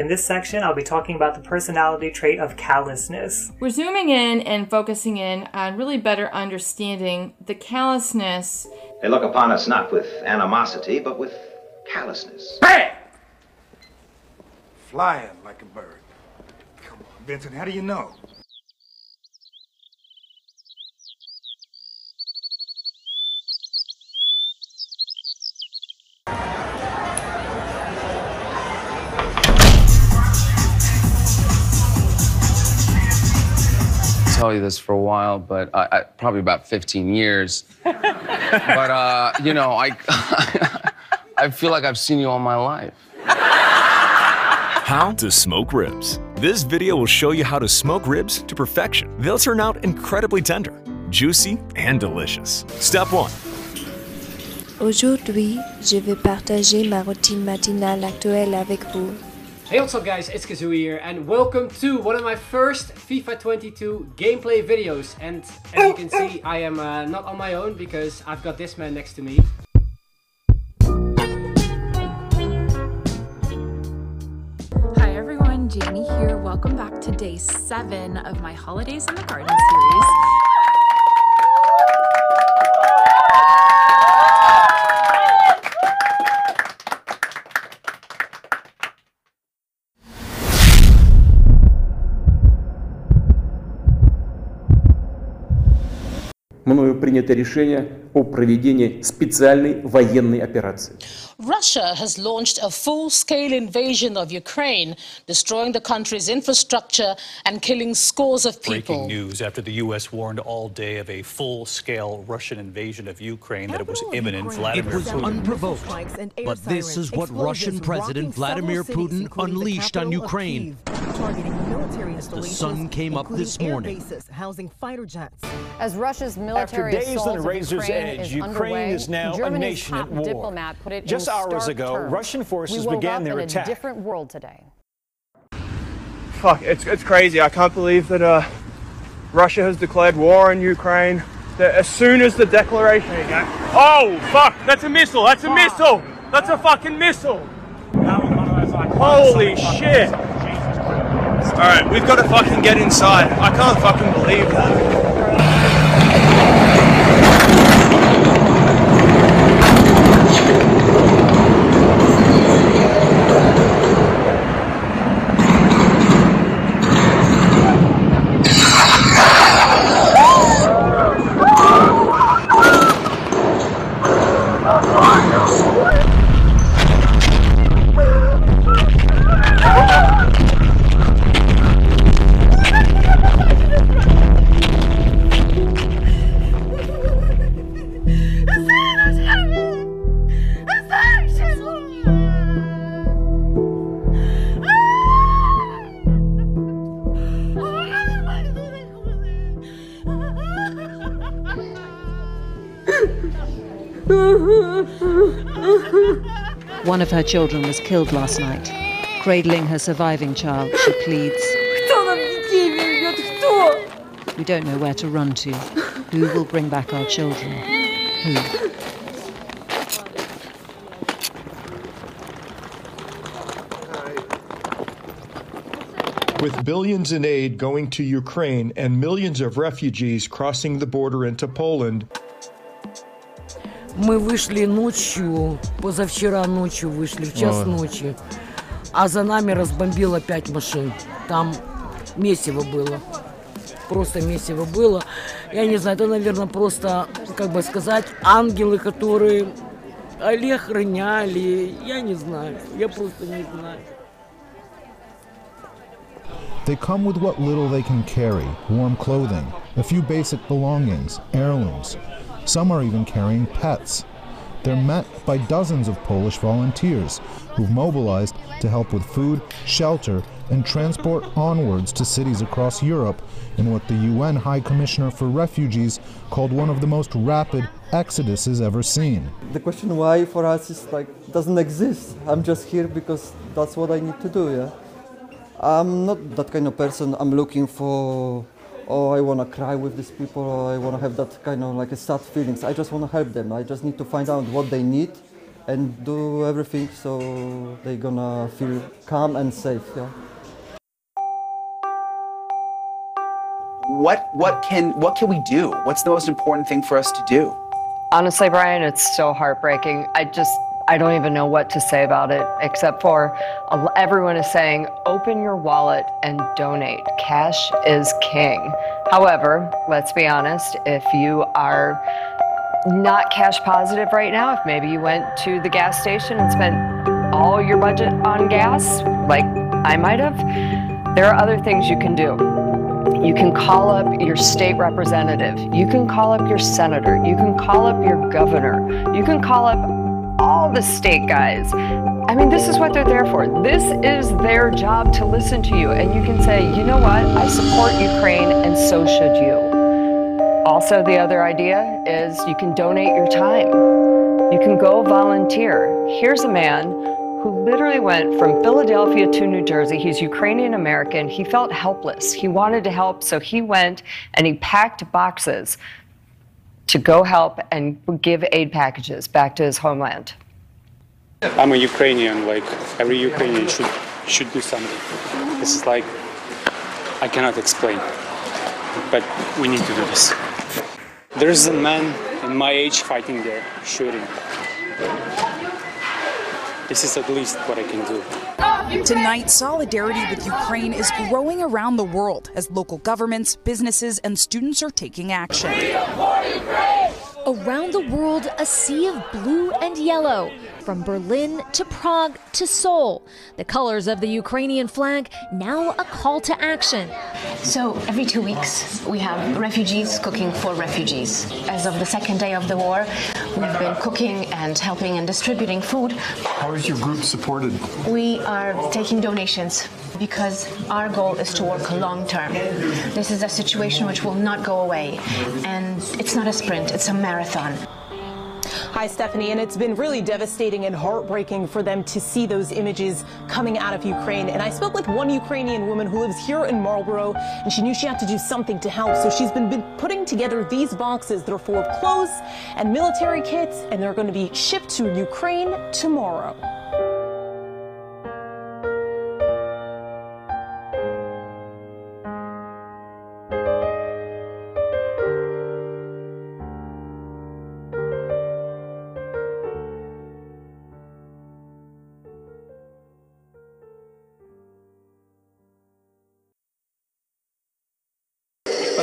In this section, I'll be talking about the personality trait of callousness. We're zooming in and focusing in on really better understanding the callousness. They look upon us not with animosity, but with callousness. Bam! Flying like a bird. Come on, Vincent, how do you know? Tell you this for a while, but I, I, probably about 15 years. but uh, you know, I I feel like I've seen you all my life. How to smoke ribs. This video will show you how to smoke ribs to perfection. They'll turn out incredibly tender, juicy, and delicious. Step 1. Aujourd'hui, je vais partager ma routine matinale actuelle avec vous. Hey what's up guys, it's Kazooie here and welcome to one of my first FIFA 22 gameplay videos and as you can see I am uh, not on my own because I've got this man next to me. Hi everyone, Janie here. Welcome back to day 7 of my Holidays in the Garden series. принято решение о проведении специальной военной операции. Russia has launched a full-scale invasion of Ukraine, destroying the country's infrastructure and killing scores of people. Breaking news after the U.S. warned all day of a full-scale Russian invasion of Ukraine that it was imminent. Vladimir It was Putin. unprovoked, but this is what Russian President Vladimir Putin unleashed on Ukraine. The sun came up this morning. housing fighter jets. As Russia's military After days assault on the of razor's Ukraine edge, is Ukraine underway, is now a Germany's nation top at war. diplomat put it Just in hours ago, terms. Russian forces we woke began up their in attack. a different world today. Fuck, it's, it's crazy. I can't believe that uh, Russia has declared war on Ukraine. That as soon as the declaration. There you go. Oh, fuck! That's a missile! That's a missile! That's a fucking missile! Holy shit! Alright, we've got to fucking get inside. I can't fucking believe that. One of her children was killed last night. Cradling her surviving child, she pleads. We don't know where to run to. Who will bring back our children? Who? With billions in aid going to Ukraine and millions of refugees crossing the border into Poland, Мы вышли ночью, позавчера ночью вышли, в час Ой. ночи, а за нами разбомбило пять машин. Там месиво было. Просто месиво было. Я не знаю, это, наверное, просто, как бы сказать, ангелы, которые Олег охраняли. Я не знаю. Я просто не знаю. They come with what little they can carry warm clothing, a few basic belongings, heirlooms. Some are even carrying pets. They're met by dozens of Polish volunteers who've mobilized to help with food, shelter, and transport onwards to cities across Europe in what the UN High Commissioner for Refugees called one of the most rapid exoduses ever seen. The question why for us is like doesn't exist. I'm just here because that's what I need to do. Yeah, I'm not that kind of person. I'm looking for. Oh, I want to cry with these people, or I want to have that kind of like a sad feelings. I just want to help them. I just need to find out what they need, and do everything so they're gonna feel calm and safe. Yeah. What what can what can we do? What's the most important thing for us to do? Honestly, Brian, it's so heartbreaking. I just, I don't even know what to say about it, except for everyone is saying, open your wallet and donate. Cash is king. However, let's be honest, if you are not cash positive right now, if maybe you went to the gas station and spent all your budget on gas, like I might have, there are other things you can do. You can call up your state representative. You can call up your senator. You can call up your governor. You can call up all the state guys. I mean, this is what they're there for. This is their job to listen to you. And you can say, you know what? I support Ukraine, and so should you. Also, the other idea is you can donate your time. You can go volunteer. Here's a man who literally went from Philadelphia to New Jersey. He's Ukrainian American. He felt helpless. He wanted to help, so he went and he packed boxes to go help and give aid packages back to his homeland. I'm a Ukrainian. Like every Ukrainian should should do something. This is like I cannot explain, but we need to do this. There's a man in my age fighting there, shooting. This is at least what I can do. Tonight, solidarity with Ukraine is growing around the world as local governments, businesses, and students are taking action. Around the world, a sea of blue and yellow. From Berlin to Prague to Seoul. The colors of the Ukrainian flag now a call to action. So every two weeks, we have refugees cooking for refugees. As of the second day of the war, we've been cooking and helping and distributing food. How is your group supported? We are taking donations because our goal is to work long term. This is a situation which will not go away, and it's not a sprint, it's a marathon. Hi, Stephanie. And it's been really devastating and heartbreaking for them to see those images coming out of Ukraine. And I spoke with one Ukrainian woman who lives here in Marlborough, and she knew she had to do something to help. So she's been, been putting together these boxes that are full of clothes and military kits, and they're going to be shipped to Ukraine tomorrow.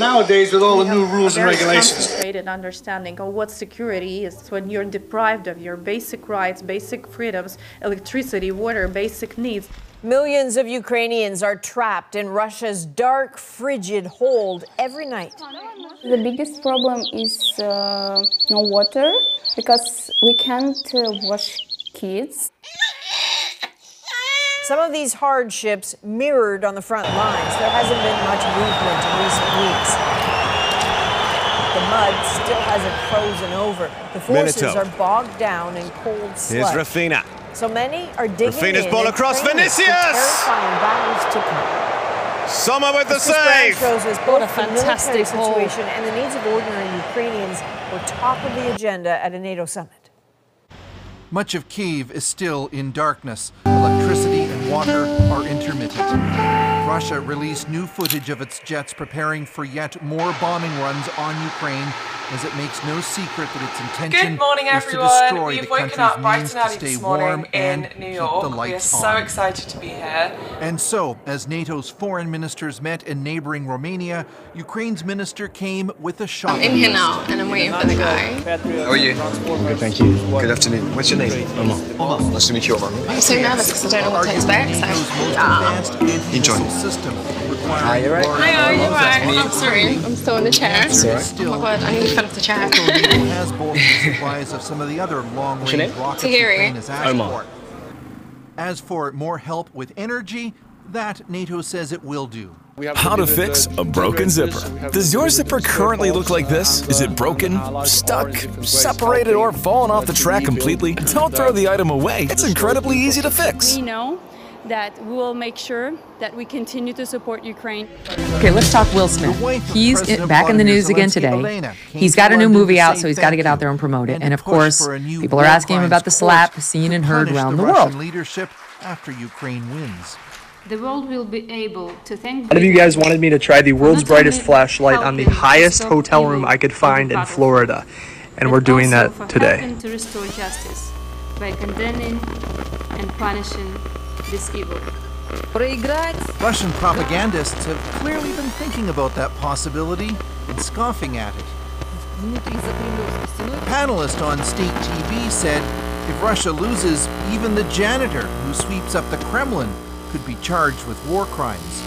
Nowadays, with all the new rules and a very regulations, concentrated understanding of what security is when you're deprived of your basic rights, basic freedoms, electricity, water, basic needs. Millions of Ukrainians are trapped in Russia's dark, frigid hold every night. The biggest problem is uh, no water because we can't uh, wash kids. Some of these hardships mirrored on the front lines. There hasn't been much movement in recent weeks. The mud still hasn't frozen over. The forces Minato. are bogged down in cold Here's. Raphinha. So many are digging Raphinha's in ball and across training for Vinicius! terrifying battles to come. Sommer with the This brand save. shows us What both a fantastic situation and the needs of ordinary Ukrainians were top of the agenda at a NATO summit. Much of Kiev is still in darkness. Electricity and water are intermittent. Russia released new footage of its jets preparing for yet more bombing runs on Ukraine as it makes no secret that its intention Good morning, is everyone. to destroy We've the woken country's up bright means and to early stay this warm morning in and New keep York. the We are so on. excited to be here. And so, as NATO's foreign ministers met in neighboring Romania, Ukraine's minister came with a shopping in here now, and I'm waiting for the guy. How are you? Good, thank you. Good afternoon. What's your name? Omar. Omar. Nice to meet you, Omar. I'm so nervous because I don't know what to expect. So, yeah. Enjoy. System Hi, you right? Hi, are you right? I'm sorry, I'm still in the chair. It's all right. Oh my god, I nearly fell off the chair. Has bulked the supplies of some of the other long-range rockets Tahiri. Ukraine has asked Omar. for. As for more help with energy, that NATO says it will do. How to fix a broken zipper. Does your zipper currently look like this? Is it broken, stuck, separated, or fallen off the track completely? Don't throw the item away. It's incredibly easy to fix. We know that we will make sure that we continue to support Ukraine. Okay, let's talk Will Smith. He's President in, back in the Vladimir news again today. He's got a new movie out, so he's got to get out there and promote it. and And of course, for a new people are asking him about the crimes slap court seen and to heard punish around the the Russian world. leadership after Ukraine wins. The world will be able to thank One of you guys wanted me to try the world's brightest flashlight on the highest hotel room I could find in Florida, and we're doing that today. to restore justice by condemning and punishing this evil. Russian propagandists have clearly been thinking about that possibility and scoffing at it. A panelist on state TV said if Russia loses, even the janitor who sweeps up the Kremlin could be charged with war crimes.